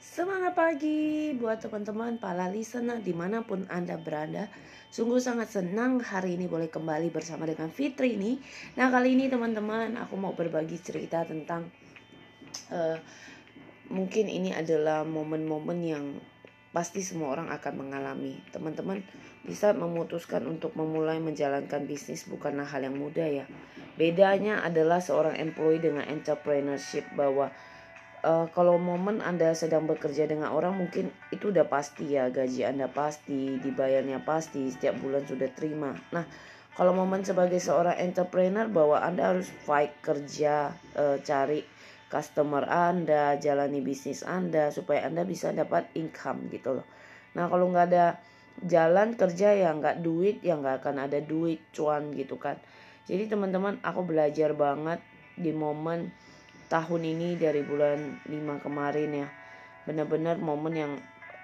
Semangat pagi buat teman-teman para listener di mana pun Anda berada. Sungguh sangat senang hari ini boleh kembali bersama dengan Fitri ini. Nah kali ini teman-teman aku mau berbagi cerita tentang uh, Mungkin ini adalah momen-momen yang pasti semua orang akan mengalami. Teman-teman bisa memutuskan untuk memulai menjalankan bisnis bukanlah hal yang mudah ya. Bedanya adalah seorang employee dengan entrepreneurship bahwa uh, kalau momen Anda sedang bekerja dengan orang mungkin itu udah pasti ya gaji Anda pasti, dibayarnya pasti, setiap bulan sudah terima. Nah, kalau momen sebagai seorang entrepreneur bahwa Anda harus fight kerja, uh, cari customer Anda, jalani bisnis Anda supaya Anda bisa dapat income gitu loh. Nah, kalau nggak ada jalan kerja ya nggak duit ya nggak akan ada duit cuan gitu kan. Jadi teman-teman aku belajar banget di momen tahun ini dari bulan 5 kemarin ya. Benar-benar momen yang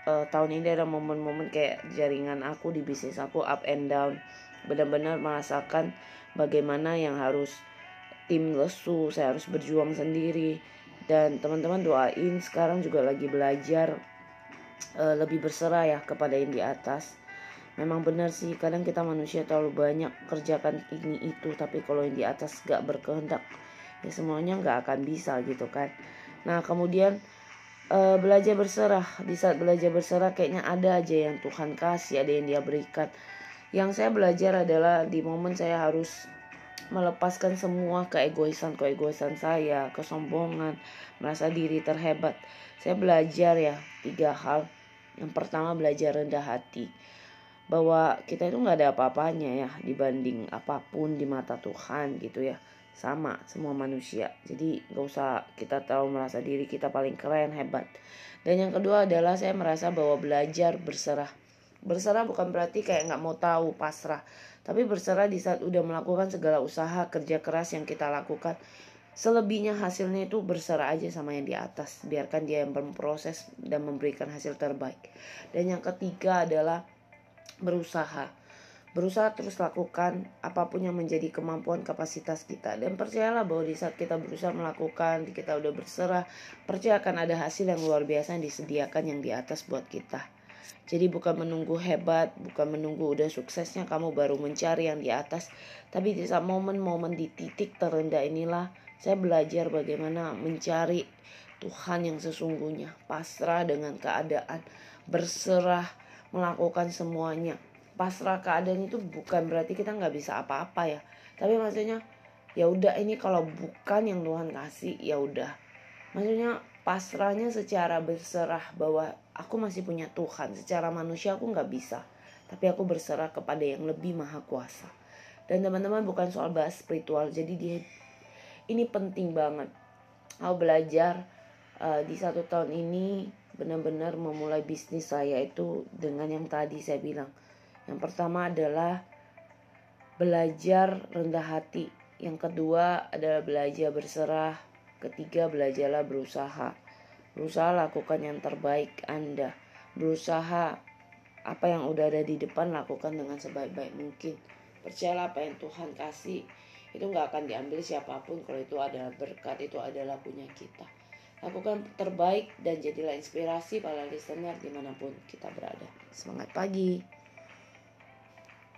uh, tahun ini ada momen-momen kayak jaringan aku di bisnis aku up and down. Benar-benar merasakan bagaimana yang harus tim lesu saya harus berjuang sendiri. Dan teman-teman doain sekarang juga lagi belajar uh, lebih berserah ya kepada yang di atas. Memang benar sih kadang kita manusia terlalu banyak kerjakan ini itu tapi kalau yang di atas gak berkehendak ya semuanya nggak akan bisa gitu kan. Nah kemudian uh, belajar berserah. Di saat belajar berserah kayaknya ada aja yang Tuhan kasih ada yang dia berikan. Yang saya belajar adalah di momen saya harus melepaskan semua keegoisan keegoisan saya kesombongan merasa diri terhebat. Saya belajar ya tiga hal. Yang pertama belajar rendah hati. Bahwa kita itu nggak ada apa-apanya ya dibanding apa pun di mata Tuhan gitu ya sama semua manusia. Jadi gak usah kita tahu merasa diri kita paling keren hebat. Dan yang kedua adalah saya merasa bahwa belajar berserah. Berserah bukan berarti kayak nggak mau tahu pasrah. Tapi berserah di saat udah melakukan segala usaha kerja keras yang kita lakukan. Selebihnya hasilnya itu berserah aja sama yang di atas. Biarkan dia yang berproses dan memberikan hasil terbaik. Dan yang ketiga adalah berusaha berusaha terus lakukan apa pun yang menjadi kemampuan kapasitas kita. Dan percayalah bahwa di saat kita berusaha melakukan kita udah berserah percaya akan ada hasil yang luar biasa yang disediakan yang di atas buat kita. Jadi bukan menunggu hebat bukan menunggu udah suksesnya kamu baru mencari yang di atas. Tapi di saat momen-momen di titik terendah inilah saya belajar bagaimana mencari Tuhan yang sesungguhnya. Pasrah dengan keadaan berserah melakukan semuanya pasrah keadaan itu bukan berarti kita nggak bisa apa-apa ya. Tapi maksudnya ya udah ini kalau bukan yang Tuhan kasih ya udah. Maksudnya pasrahnya secara berserah bahwa aku masih punya Tuhan. Secara manusia aku nggak bisa. Tapi aku berserah kepada yang lebih maha kuasa. Dan teman-teman bukan soal bahas spiritual. Jadi dia ini penting banget. Aku belajar uh, di satu tahun ini benar-benar memulai bisnis saya itu dengan yang tadi saya bilang yang pertama adalah belajar rendah hati. Yang kedua adalah belajar berserah. Ketiga belajarlah berusaha. Berusaha lakukan yang terbaik Anda. Berusaha apa yang udah ada di depan lakukan dengan sebaik-baik mungkin. Percayalah apa yang Tuhan kasih itu nggak akan diambil siapa pun kalau itu adalah berkat itu adalah punya kita lakukan terbaik dan jadilah inspirasi para listener di mana pun kita berada semangat pagi